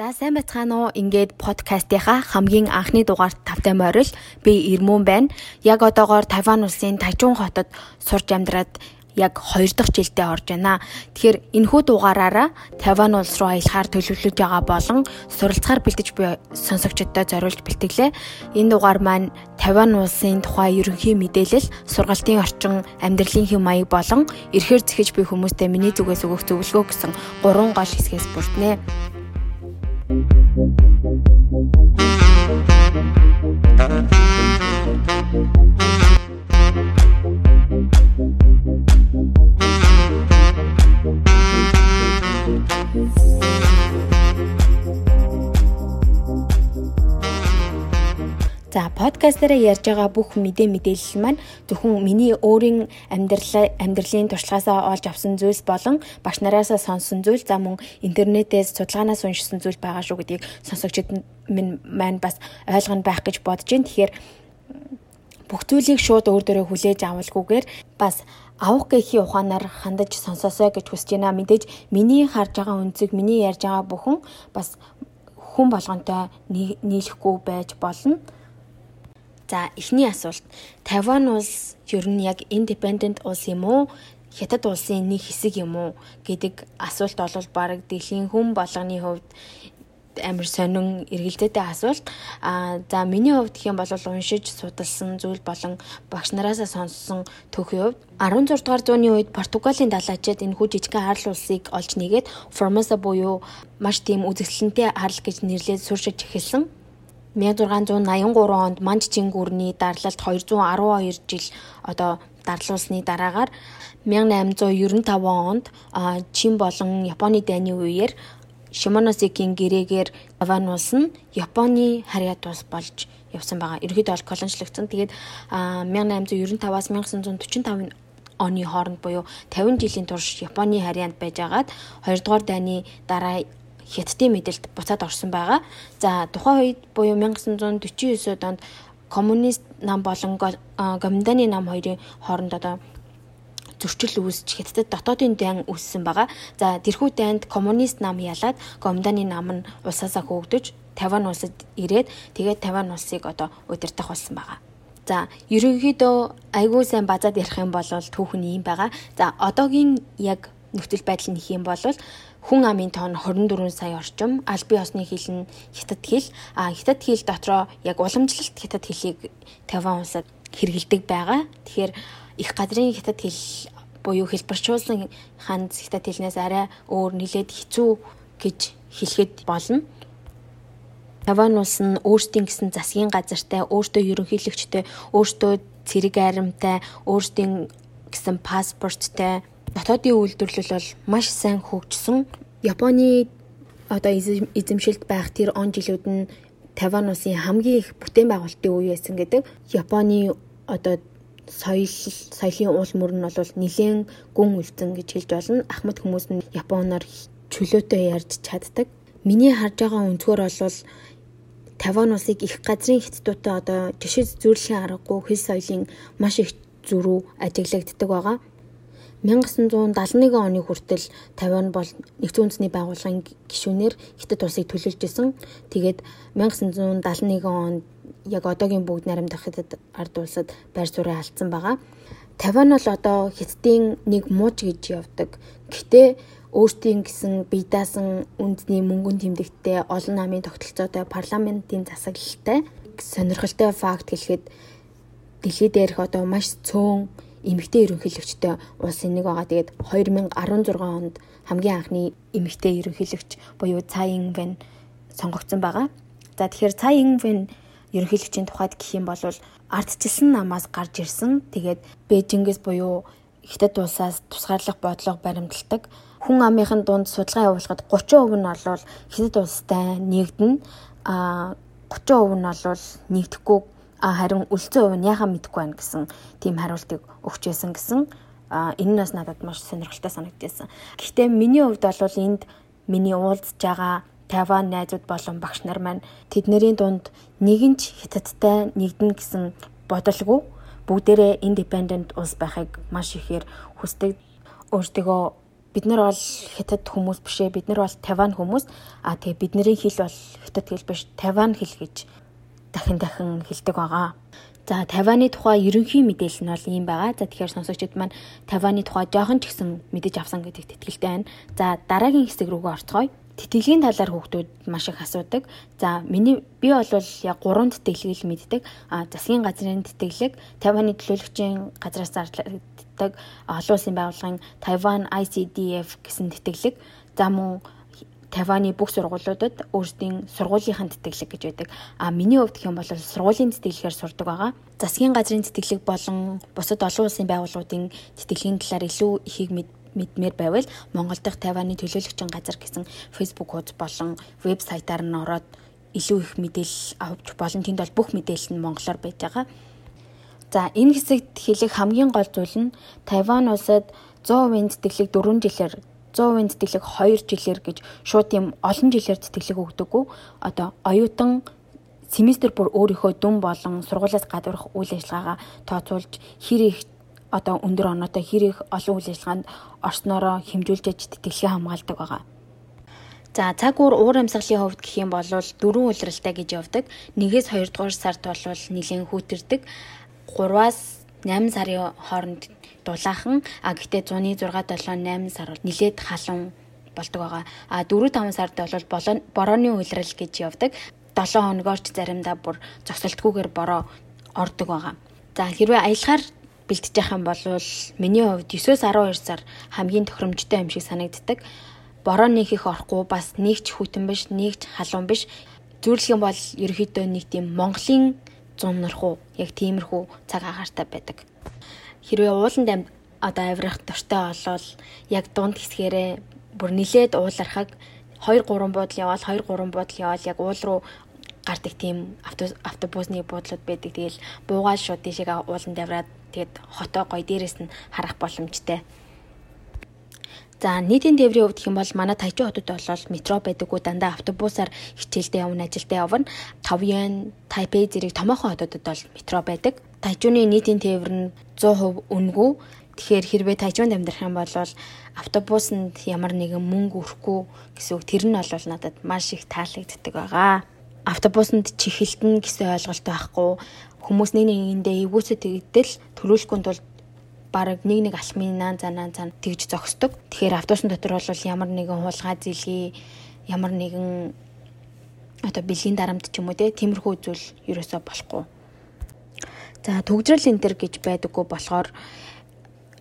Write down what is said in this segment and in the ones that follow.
За сайн байцгаана уу? Ингээд подкастынхаа хамгийн анхны дугаарт тавтай морил би Ирмөн байна. Яг одоогоор Тайван улсын Тайчун хотод сурч амьдраад яг 2 дахь жилдээ орж байна. Тэгэхээр энэхүү дугаараараа Тайван улс руу аялахаар төлөвлөж байгаа болон суралцахаар бэлдэж буй сонсогчдод зориулж бэлтгэлээ. Энэ дугаар маань Тайван улсын тухай ерөнхий мэдээлэл, сургалтын орчин, амьдралын хэм маяг болон эрхээр зэхэж буй хүмүүстээ миний зүгээс өгөх зөвлөгөө гэсэн гурван гол хэсгээс бүрднэ. Thank you. Подкаст дээр ярьж байгаа бүх мэдээ мэдээлэл маань зөвхөн миний өөрийн амьдрал амьдралын туршлагаасаа олж авсан зүйлс болон багш нараасаа сонссон зүйл за мөн интернетээс судалгаанаас уншсан зүйл байгаа шүү гэдгийг сонсогчид минь маань бас ойлгоно байх гэж бодож байна. Тэгэхээр бүх зүйлийг шууд өөр дөрөө хүлээж авалгүйгээр бас авах гэхийн ухаанаар хандаж сонсоосоо гэж хүсэж байна. Мэдээж миний харж байгаа үнцэг, миний ярьж байгаа бүхэн бас хүн болгонтой нийлэхгүй байж болно. За эхний асуулт. Тайван улс ер нь яг independent улс юм уу? Хятад улсын нэг хэсэг юм уу гэдэг асуулт бол баг дэлхийн хүн болгоны хувьд амар сонин эргэлзээтэй асуулт. А за миний хувьд гэх юм бол уншиж судалсан зүйл болон багш нараасаа сонссон төхийн хувьд 16 дугаар зууны үед Португалийн далайчид энэ хүү жижигхэн арал улсыг олж нэгээд Формоса буюу маш тийм үзэсгэлэнтэй арал гэж нэрлээд сууршиж эхэлсэн. 1683 онд Манч Чингүрний дарлалт 212 жил одоо дарлуулсны дараагаар 1895 онд Чин болон Японы дайны үеэр Шимоносекийн гэрээгээр Таван улс нь Японы харьяат улс болж явсан байгаа. Ерөнхийдөө бол колоничлогдсон. Тэгээд 1895-аас 1945 оны хооронд буюу 50 жилийн турш Японы харьяанд байжгаад 2 дугаар дайны дараа хятадын мэдэлд буцаад орсон байгаа. За тухайн үед буюу 1949 онд коммунист нам болон гоминданы нам хоёрын хооронд одоо зөрчил үүсч хятадд дотоодын дан үүссэн байгаа. За тэрхүү дайнд коммунист нам ялаад гоминданы нам нь улсаасаа хөөгдөж Таван улсад ирээд тэгээд Таван улсыг одоо удирдах болсон байгаа. За ерөнхийдөө айгүй сайн базаад ярих юм бол түүхэн юм байгаа. За одоогийн яг нөхцөл байдал нь их юм бол хүн амын тоон 24 сая орчим аль бие осны хэл нь хятад хэл а хятад хэл дотроо яг уламжлалт хятад хэлийг Тайван улсад хэрэгэлдэг байгаа. Тэгэхээр их газрын хятад хэл буюу хэлбэрчүүлсэн ханз хятад хэлнээс арай өөр нэлээд хэцүү гэж хэлэхэд болно. Тайван улс нь өөрсдийн гэсэн засгийн газартай, өөртөө ерөнхийлөгчтэй, өөртөө цэрэг айрамтай, өөрсдийн гэсэн паспорттай дотоодын үйлдвэрлэл бол маш сайн хөгжсөн. Японы одоо эзэмшилд байх тэр он жилүүд нь Тайван улсын хамгийн их бүтээн байгуулалтын үе байсан гэдэг. Японы одоо соёл соёлын уул мөр нь бол нэлээд гүн үлдсэн гэж хэлж болно. Ахмад хүмүүс нь Японоор чөлөөтэй ярьж чаддаг. Миний харж байгаа өнцгөр бол Тайван улсыг их газрын хятадуудаа одоо жишээ зүйрлэхийн аргагүй хэл соёлын маш их зөрүү ажиглагддаг байгаа. 1971 оны хүртэл Тайван бол нэгдсэн үндэсний байгууллагын гишүүнээр Хятад улсыг төлөөлж исэн. Тэгээд 1971 онд яг одоогийн бүгд наримдах Хятад ард улсад байр суурь алдсан байгаа. Тайван бол одоо Хятадын нэг мууч гэж явдаг. Гэхдээ өөртөө гэсэн бие даасан үндэсний мөнгөн тэмдэгттэй олон намын тогтолцоотой парламентын засаглалтай сонирхолтой факт хэлэхэд дэлхий дээрх одоо маш цөөн эмэгтэй ерөнхийлөгчтэй улсын нэг байгаа. Тэгээд 2016 онд хамгийн анхны эмэгтэй ерөнхийлөгч буюу Цай Инвэн сонгогдсон байгаа. За тэгэхээр Цай Инвэн ерөнхийлөгчийн тухайд гэх юм бол ардчилсан намаас гарч ирсэн. Тэгээд Бээжингээс буюу Хятад улсаас тусгаарлах бодлого баримталдаг. Хүн амынхын дунд судалгаа явуулахад 30% нь бол Хятад улстай нэгдэн а 30% нь бол нэгдэхгүй харин үлцэн хувь нь яхаа мэдэхгүй байна гэсэн тийм хариултыг өгч байсан гэсэн энэ нь бас надад маш сонирхолтой санагдсан. Гэхдээ миний хувьд бол энд миний уулзж байгаа Тайван найзууд болон багш нар маань тэднэрийн дунд нэгэнч хятадтай нэгдэн гэсэн бодолгүй бүгдээрээ independent улс байхыг маш ихээр хүсдэг. Өөртөө бид нар бол хятад хүмүүс биш ээ. Бид нар бол Таван хүмүүс. А тэгээ бидний хэл бол хятад хэл биш, Таван хэл гэж дахин дахин хэлдэг байгаа. За Таваны тухай ерөнхий мэдээлэл нь бол ийм байгаа. За тэгэхээр сонсогчид маань Таваны тухай жоохон ч гэсэн мэдэж авсан гэдэгт итгэлтэй байна. За дараагийн хэсэг рүүгээ орцгоё. Тэтгэлийн талаар хүүхдүүд маш их асуудаг. За миний би бол яг гурван тэтгэлгийг мэддэг. А засгийн газрын тэтгэлэг, Тайваны төлөөлөгчийн газраас зарлагддаг олон улсын байгууллагын Taiwan ICDF гэсэн тэтгэлэг. За мөн Тайваны бүх сургуулиудад өөрсдийн сургуулийнхаа тэтгэлэг гэж байдаг. А миний хувьд гэх юм бол сургуулийн тэтгэлгээр сурдаг байгаа. Засгийн газрын тэтгэлэг болон бусад олон улсын байгууллагуудын тэтгэлийн талаар илүү ихийг мэдмээр байвал Монгол дахь Тайваны төлөөлөгчийн газар гэсэн Facebook хуудас болон вебсайтаар нь ороод илүү их мэдээлэл авч болон тэнд бол бүх мэдээлэл нь монголоор байж байгаа. За энэ хэсэгт хэлэх хамгийн гол зүйл нь Тайван улсад 100% тэтгэлэг 4 жилээр 100% тэтгэлэг 2 жилээр гэж шууд тийм олон жилээр тэтгэлэг өгдөггүй. Одоо оюутан семестр бүр өөрийнхөө дүн болон сургуулиас гадуурх үйл ажиллагаагаа тооцоолж хэр их одоо өндөр оноотой хэр их олон үйл ажиллагаанд орсноороо хэмжүүлж тэтгэлгээ хамгаалдаг байгаа. За цаг уур уур амьсгалын хувьд гэх юм бол дөрвөн улиралтай гэж явдаг. Нэгээс 2 дугаар сард бол нэлийн хүүтэрдэг. 3-аас 8 сарын хооронд дулаахан а гэтээ 106 7 8 сар бол нилээд халуун болдог байгаа. А 4 5 сард бол борооны уйлрал гэж явдаг. 7 хоногоор ч заримдаа бүр зогсолтгүйгээр бороо ордог байгаа. За хэрвээ аялахаар бэлтэж явах юм бол миний хувьд 9-12 сар хамгийн тохиромжтой юм шиг санагддаг. Бороо нэг их орохгүй бас нэг ч хүтэн биш, нэг ч халуун биш. Зүрлэх юм бол ерөөхдөө нэг тийм Монголын зум норхуу яг тиймэрхүү цаг агаартай байдаг хэрвээ ууланд одоо авирах дуртай болвол яг дунд хэсгээрээ бүр нилээд уулархаг 2 3 буудал яваал 2 3 буудал яваал яг уул руу гардаг тийм автобусны буудлууд байдаг. Тэгэл буугаад шууд тийшээ ууланд аваад тэгэд хотоо гой дээрээс нь харах боломжтой. За нийтийн тээврийн хувьд юм бол манай Тайчуу хотод бол метро байдаггүй дандаа автобусаар хичээлдээ явна, ажилдаа явна. Тавьян, Тайпей зэрэг томоохон хотодод бол метро байдаг. Тайчууны нийтийн тээвэр нь 100% үнэгүй. Тэгэхээр хэрвээ Тайчуунд амьдрах юм бол автобусанд ямар нэгэн мөнгө өрөхгүй гэсэн үг тэр нь бол надад маш их таалагддаг байгаа. Автобусанд чихэлтэн гэсэн ойлголт байхгүй. Хүмүүс нэг нэгэндээ эвгүүцэд тэгдэл төрүүлэхгүй тул бараг нэг нэг алхминаа занаа цан тэгж зогсдог. Тэгэхээр автобусны дотор бол ямар нэгэн хулгай зэлгий ямар нэгэн одоо бэлгийн дарамт ч юм уу те тиймэрхүү зүйл ерөөсөө болохгүй. За төгжрөл энтер гэж байдаггүй болохоор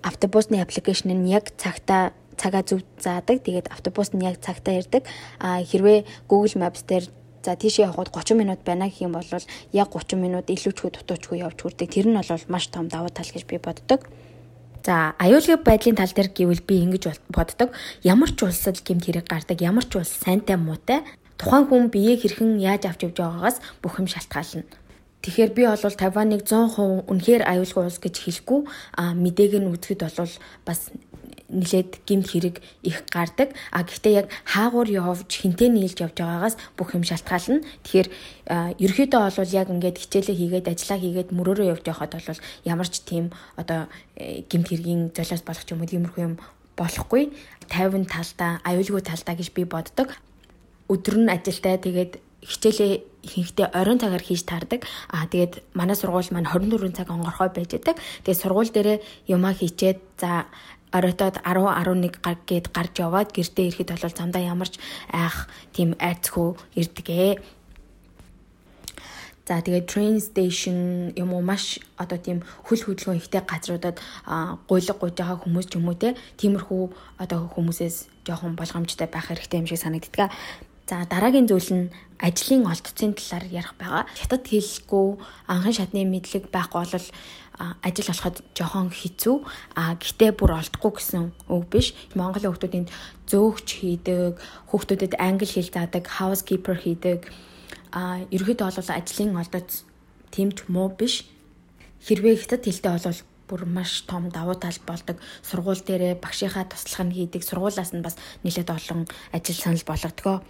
автобусны аппликейшн нь яг цагтаа цагаа зөв заадаг. Тэгээд автобус нь яг цагтаа ирдэг. А хэрвээ Google Maps дээр за тийшээ явход 30 минут байна гэх юм бол яг 30 минут илүүчгүй дутуучгүй явж хүрдэг. Тэр нь бол маш том давуу тал гэж би боддог. За аюулгүй байдлын тал дээр гэвэл би ингэж боддог. Ямар ч улсад гэмт хэрэг гардаг, ямар ч улс сайнтай муутай тухайн хүн биеийг хэрхэн яаж авч явж байгаагаас бүх юм шалтгаална. Тэгэхээр би бол Тайваныг 100% үнэхээр аюулгүй улс гэж хэлэхгүй а мэдээг нь үзэхэд бол бас нилээд гимт хэрэг их гардаг. А гэхдээ яг хаагуур явж хинтээ нийлж явж байгаагаас бүх юм шалтгаална. Тэгэхээр ерөөхдөө бол яг ингээд хичээлээ хийгээд ажиллаа хийгээд мөрөөрөө явж байхад бол ямар ч тийм одоо э, гимт хэргийн золиос болох юм уу тиймэрхүү юм болохгүй. 50 талдаа, аюулгүй талдаа гэж би боддог. Өдөр нь ажилдаа тэгээд хичээлээ ихэнхдээ оройн цагаар хийж таардаг. Аа тэгээд манай сургууль маань 24 цаг онгорхой байж байдаг. Тэгээд сургууль дээрээ юмаа хийчээд за оройтоод 10 11 гар гээд гарч яваад гэртээ ирэхэд бол замдаа ямарч айх тийм айцхүү ирдгээ. За тэгээд train station юм уу маш одоо тийм хөл хөдөлгөөн ихтэй газруудад гуйлга гуйж байгаа хүмүүс ч юм уу те тиймэрхүү одоо хүмүүсээс жоохон болгоомжтой байх хэрэгтэй юм шиг санагддаг. За дараагийн зүйл нь ажлын олдцын талаар ярих байгаа. Хятад хэлгүй анхан шатны мэдлэг байхгүй бол ажил олоход жоохон хэцүү. А гэтээ бүр олдохгүй гэсэн үг биш. Монголын хүмүүсийн зөөгч хийдэг, хүмүүстэд англи хэл заадаг, housekeeper хийдэг. А ерөөдөө бол ажлын олдоц тэмч муу биш. Хэрвээ хятад хэлтэй бол бүр маш том давуу тал болдог. Сургууль дээрээ багшийнхаа туслах нь хийдэг. Сургуулаас нь бас нэлээд олон ажил санал болгодгоо.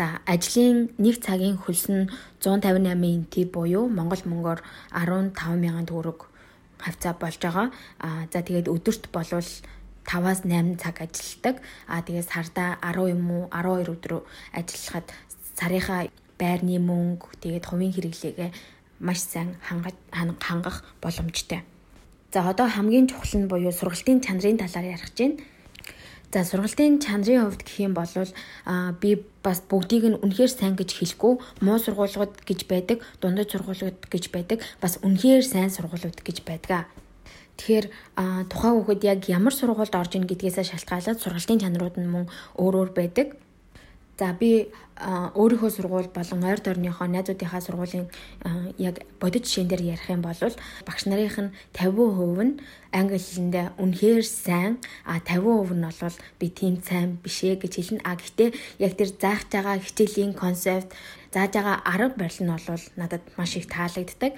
За ажлын нэг цагийн хөлс нь 158 НТ буюу Монгол мөнгөөр 15 мянган төгрөг хавцаа болж байгаа. Аа за тэгээд өдөрт болвол 5-аас 8 цаг ажилладаг. Аа тэгээд сарда 10 юм уу 12 өдрөө ажиллахад сарынхаа байрны мөнгө тэгээд хувийн хэрэглээгээ маш сайн хангах боломжтой. За одоо хамгийн чухал нь буюу сургалтын чанарын талаар ярих гэж байна. За сургалтын чанарын хувьд гэх юм бол а би бас бүгдийг нь үнэхээр сайн гэж хэлэхгүй муу сургуулиуд гэж байдаг, дундад сургуулиуд гэж байдаг, бас үнэхээр сайн сургуулиуд гэж байдаг. Тэгэхээр тухайн хүүхэд яг ямар сургуульд орж ийн гэдгээсээ шалтгаалаад сургалтын чанарууд нь мөн өөр өөр байдаг. За би өөрийнхөө сургууль болон ойр дорныхоо найзуудынхаа сургуулийн яг бодит жишээн дээр ярих юм бол багш нарынх нь 50% нь англи хэлэндээ үнэхээр сайн а 50% нь бол би тийм сайн биш ээ гэж хэлнэ. А гэхдээ яг тэр заах байгаа хичээлийн концепт зааж байгаа арга барил нь бол надад маш их таалагддаг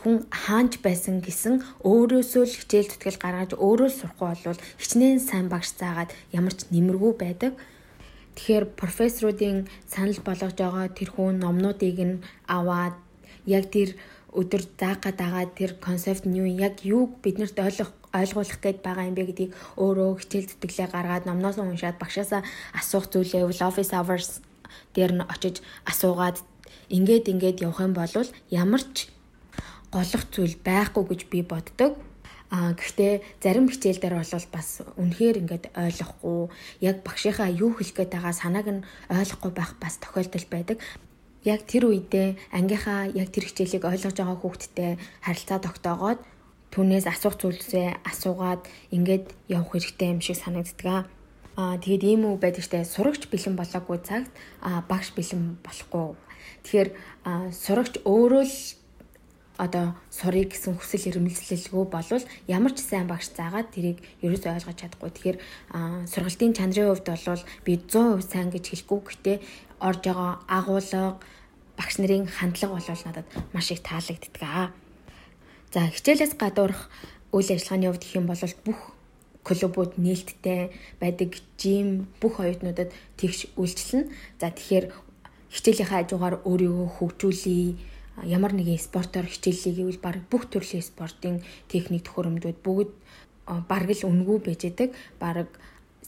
хүн хаанч байсан гэсэн өөрөөсөө л хичээл зүтгэл гаргаж өөрөө сурахгүй бол хичнээн сайн багш заагаад ямар ч нэмэргүй байдаг. Тэгэхээр профессоруудын санал болгож байгаа тэрхүү номнуудыг нь аваад яг тэр өдөр заагаад байгаа тэр концепт нь юу яг юуг биднэрт ойлгох ойлгуулах гээд байгаа юм бэ гэдгийг өөрөө хичээл зүтгэлээ гаргаад номноос уншаад багшаасаа асуух зүйлээ office hours дээр нь очиж асуугаад ингээд ингээд явах юм бол ямар ч голох зүйл байхгүй гэж би боддог. А гэхдээ зарим хичээл дээр бол бас үнэхээр ингээд ойлгохгүй яг багшийнхаа юу хэлэх гээд байгаа санааг нь ойлгохгүй байх бас тохиолдол байдаг. Яг тэр үедээ ангийнхаа яг тэр хичээлийг ойлгож байгаа хүүхдтэй харилцаа тогтоогоод түүнээс асуух зүйлсээ асуугаад ингээд явах хэрэгтэй юм шиг санагддаг. Аа тэгээд ийм үү байдаг штэ сурагч бэлэн болоогүй цагт аа багш бэлэн болохгүй. Тэгэхээр сурагч өөрөө л одоо сурыг гэсэн хүсэл эрмэлзлэлгүй болвол ямар ч сайн багш заагаад тэрийг ерөөсөө ойлгож чадахгүй. Тэгэхээр сургалтын чанарын хувьд бол би 100% сайн гэж хэлэхгүй гэхдээ орж байгаа агуулга багш нарын хандлага бол надад маш их таалагддаг. За хичээлээс гадуурх үйл ажиллагааны хувьд гэх юм бол бүх клубүүд нээлттэй байдаг жим бүх оюутнуудад тэгш үйлчлэнэ. За тэгэхээр хичээлийнхаа хажуугаар өөрийгөө хөгжүүлээ ямар нэгэн спортоор хичээллийг гэвэл баг бүх төрлийн спортын техник төхөөрөмжүүд бүгд бараг л үнгүй байж байдаг. Бараг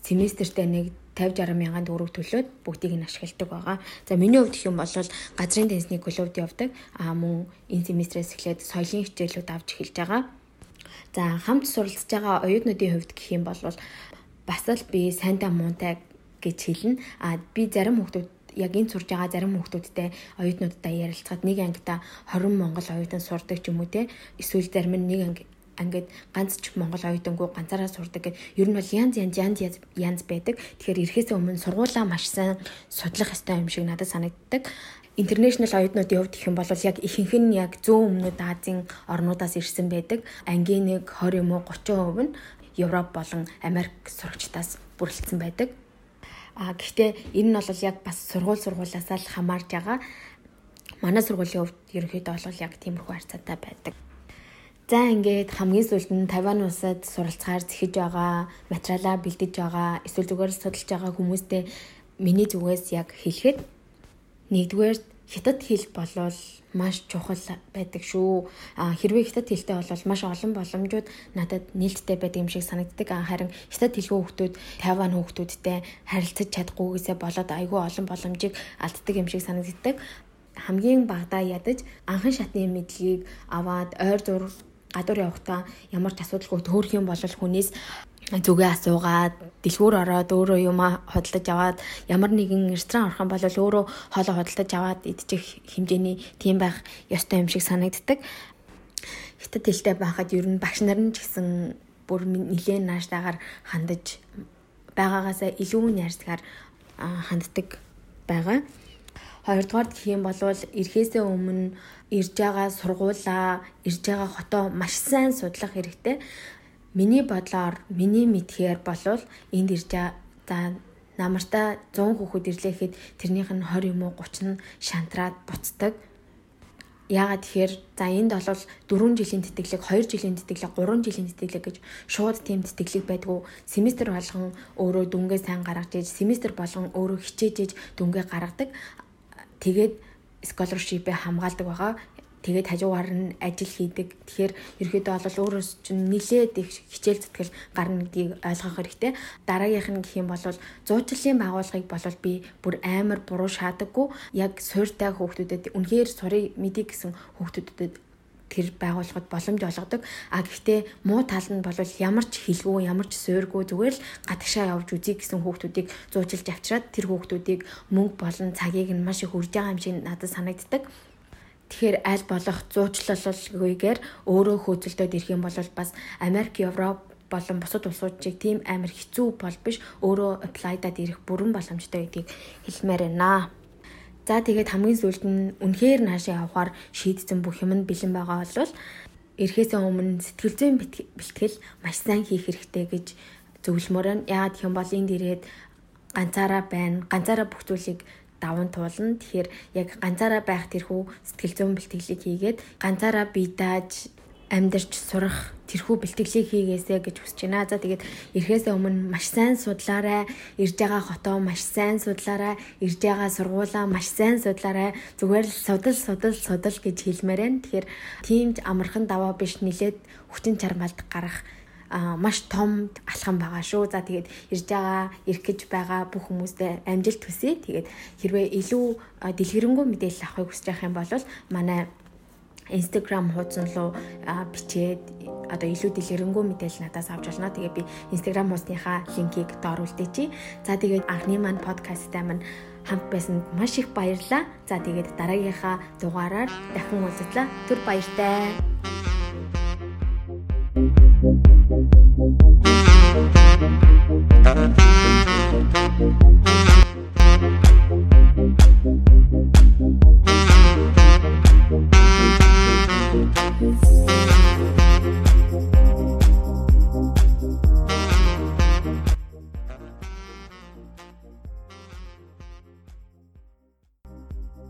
семестртээ нэг 50 60 мянган төгрөг төлөөд бүгдийг нь ашигладаг байгаа. За миний хувьд гэх юм бол газрын теннисний клубд явдаг. Аа мөн энэ семестрээс эхлээд соёлын хичээлүүд авч эхэлж байгаа. За хамт суралцж байгаа оюутнуудын хувьд гэх юм бол бас л би сайнтаа муунтай гэж хэлнэ. А би зарим хүмүүс яг энэ сурж байгаа зарим хүүхдүүдтэй оюутнуудтай ярилцахад нэг ангида 20 монгол оюутан сурдаг ч юм уу те эсвэл зарим нь нэг анги ингээд ганц ч монгол оюутангүй ганцаараа сурдаг гэд ер нь бол янз янз янз янз байдаг. Тэгэхээр эрэхээс өмнө сургуулаа маш сайн судлах ёстой юм шиг надад санагддаг. Интернэшнл оюутнуудын хувьд гэх юм бол яг ихэнх нь яг зүүн өмнөд Азийн орнуудаас ирсэн байдаг. Ангийн нэг 20 юм уу 30% нь Европ болон Америк сурагчдаас бүрэлдсэн байдаг. А гэхдээ энэ нь бол яг бас сургууль сургуулиасаа л хамаарж байгаа. Манай сургуулийн хувьд ерөнхийдөө бол яг тиймэрхүү харьцаатай байдаг. За ингээд хамгийн сүүлд нь Тайван улсад суралцахаар зэхэж байгаа, материалаа бэлдэж байгаа, эсвэл зүгээр судалж байгаа хүмүүстэй миний зүгээс яг хэлэхэд нэгдүгээр хятад хэл болвол маш чухал байдаг шүү. А хэрвээ хятад хэлтэй бол маш олон боломжууд надад нээлттэй байдаг юм шиг санагддаг. Харин хятад хэлгүй хүмүүс Тайван хүмүүстэй харилцаж чадахгүйгээсээ болоод айгүй олон боломжийг алддаг юм шиг санагддаг. Хамгийн багадаа ядаж анхан шатны мэдлэгийг аваад ойр зур гадуур явахдаа ямар ч асуудалгүй төөрөх юм бол хүнээс зүгээ асуугаад дэлгүүр ороод өөрөө юм худалдаж аваад ямар нэгэн ресторан орох юм бол өөрөө хоолоо худалдаж аваад идчих хэмжээний тийм байх ёстой юм шиг санагддаг. Хятад хэлтэй байхад ер нь багш нар нь ч гэсэн бүр нэлээд нааштайгаар хандаж байгаагаасаа илүү найрсгаар ханддаг байгаа. Хоёрдугаар гэх юм бол эрхээсээ өмнө ирж байгаа сургуулаа, ирж байгаа хотоо маш сайн судлах хэрэгтэй. Миний бодлоор миний мэдхээр болвол энд ирж за намартаа 100 хүүхэд ирлээ гэхэд тэрнийх нь 20 юм уу 30 нь шантраад буцдаг. Яагаад тэгэхээр за энд бол 4 жилийн тэтгэлэг, 2 жилийн тэтгэлэг, 3 жилийн тэтгэлэг гэж шууд тийм тэтгэлэг байдгүй. Семестр болгон өөрөө дүнгээ сайн гаргаж иж, семестр болгон өөрөө хичээж иж дүнгээ гаргадаг. Тэгээд scholarship-ээ хамгаалдаг байгаа. Тэгээд хажуугаар нь ажил хийдэг. Тэгэхээр ерөөдөө бол өөрөөс чинь нилээд их хичээл зүтгэл гарна гэдгийг ойлгох хэрэгтэй. Дараагийнх нь гэх юм бол зуучлалын байгууллагыг болол би бүр амар буруу шаадаггүй. Яг суйртай хүүхдүүдэд үнэхээр сурыг мэдий гэсэн хүүхдүүдэд тэр байгууллагад боломж олгодог. А гэхдээ муу тал нь бол ямар ч хэлгүй, ямар ч суурьгүй зүгээр л гадагшаа явж үзье гэсэн хүүхдүүдийг зуужилж авчираад тэр хүүхдүүдийг мөнгө болон цагийг нь маш их үрж байгаа юм шиг надад санагддаг. Тэгэхээр аль болох зуучлалгүйгээр өөрөө хөөцөлдөд ирэх юм бол бас Америк, Европ болон бусад улсуудчийг тийм амар хэцүү бол биш өөрөө апплайдад ирэх бүрэн боломжтой гэдгийг хэлмээр байна. За тэгээд хамгийн сүүлд нь үнэхээр наашаа явахаар шийдсэн бүх юм нь бэлэн байгаа бол эрхээсээ өмнө сэтгэл зүйн бэлтгэл маш сайн хийх хэрэгтэй гэж зөвлөмөр нь. Яагаад гэх юм бол энд ирээд ганцаараа байна. Ганцаараа бүх зүйлийг даван туулна. Тэгэхээр яг ганцаараа байх тэрхүү сэтгэл зүйн бэлтгэлийг хийгээд ганцаараа бие дааж амьдарч сурах тэрхүү бэлтгэлийг хийгээсэ гэж хүсэж байна. За тэгээд эрэхээс өмнө маш сайн судлаарай. Ирж байгаа хотоо маш сайн судлаарай. Ирж байгаа сургуулаа маш сайн судлаарай. Зүгээр л судал судал судал гэж хэлмээр байна. Тэгэхээр тиймж амархан даваа биш нилээд хүчин чармаалт гарах маш том алхам байгаа шүү. За тэгээд ирж байгаа, ирэх гэж байгаа бүх хүмүүстээ амжилт хүсье. Тэгээд хэрвээ илүү дэлгэрэнгүй мэдээлэл авахыг хүсэж байх юм бол манай Instagram хуудсан руу бичээд одоо илүү дэлгэрэнгүй мэдээлэл надаас авч болно. Тэгээ би Instagram хуудсынхаа линкийг доор үлдээчи. За тэгээд анхны маань подкасттай маань хамт байсанд маш их баярлалаа. За тэгээд дараагийнхаа дугаараар дахин уулзлаа. Түр баяртай.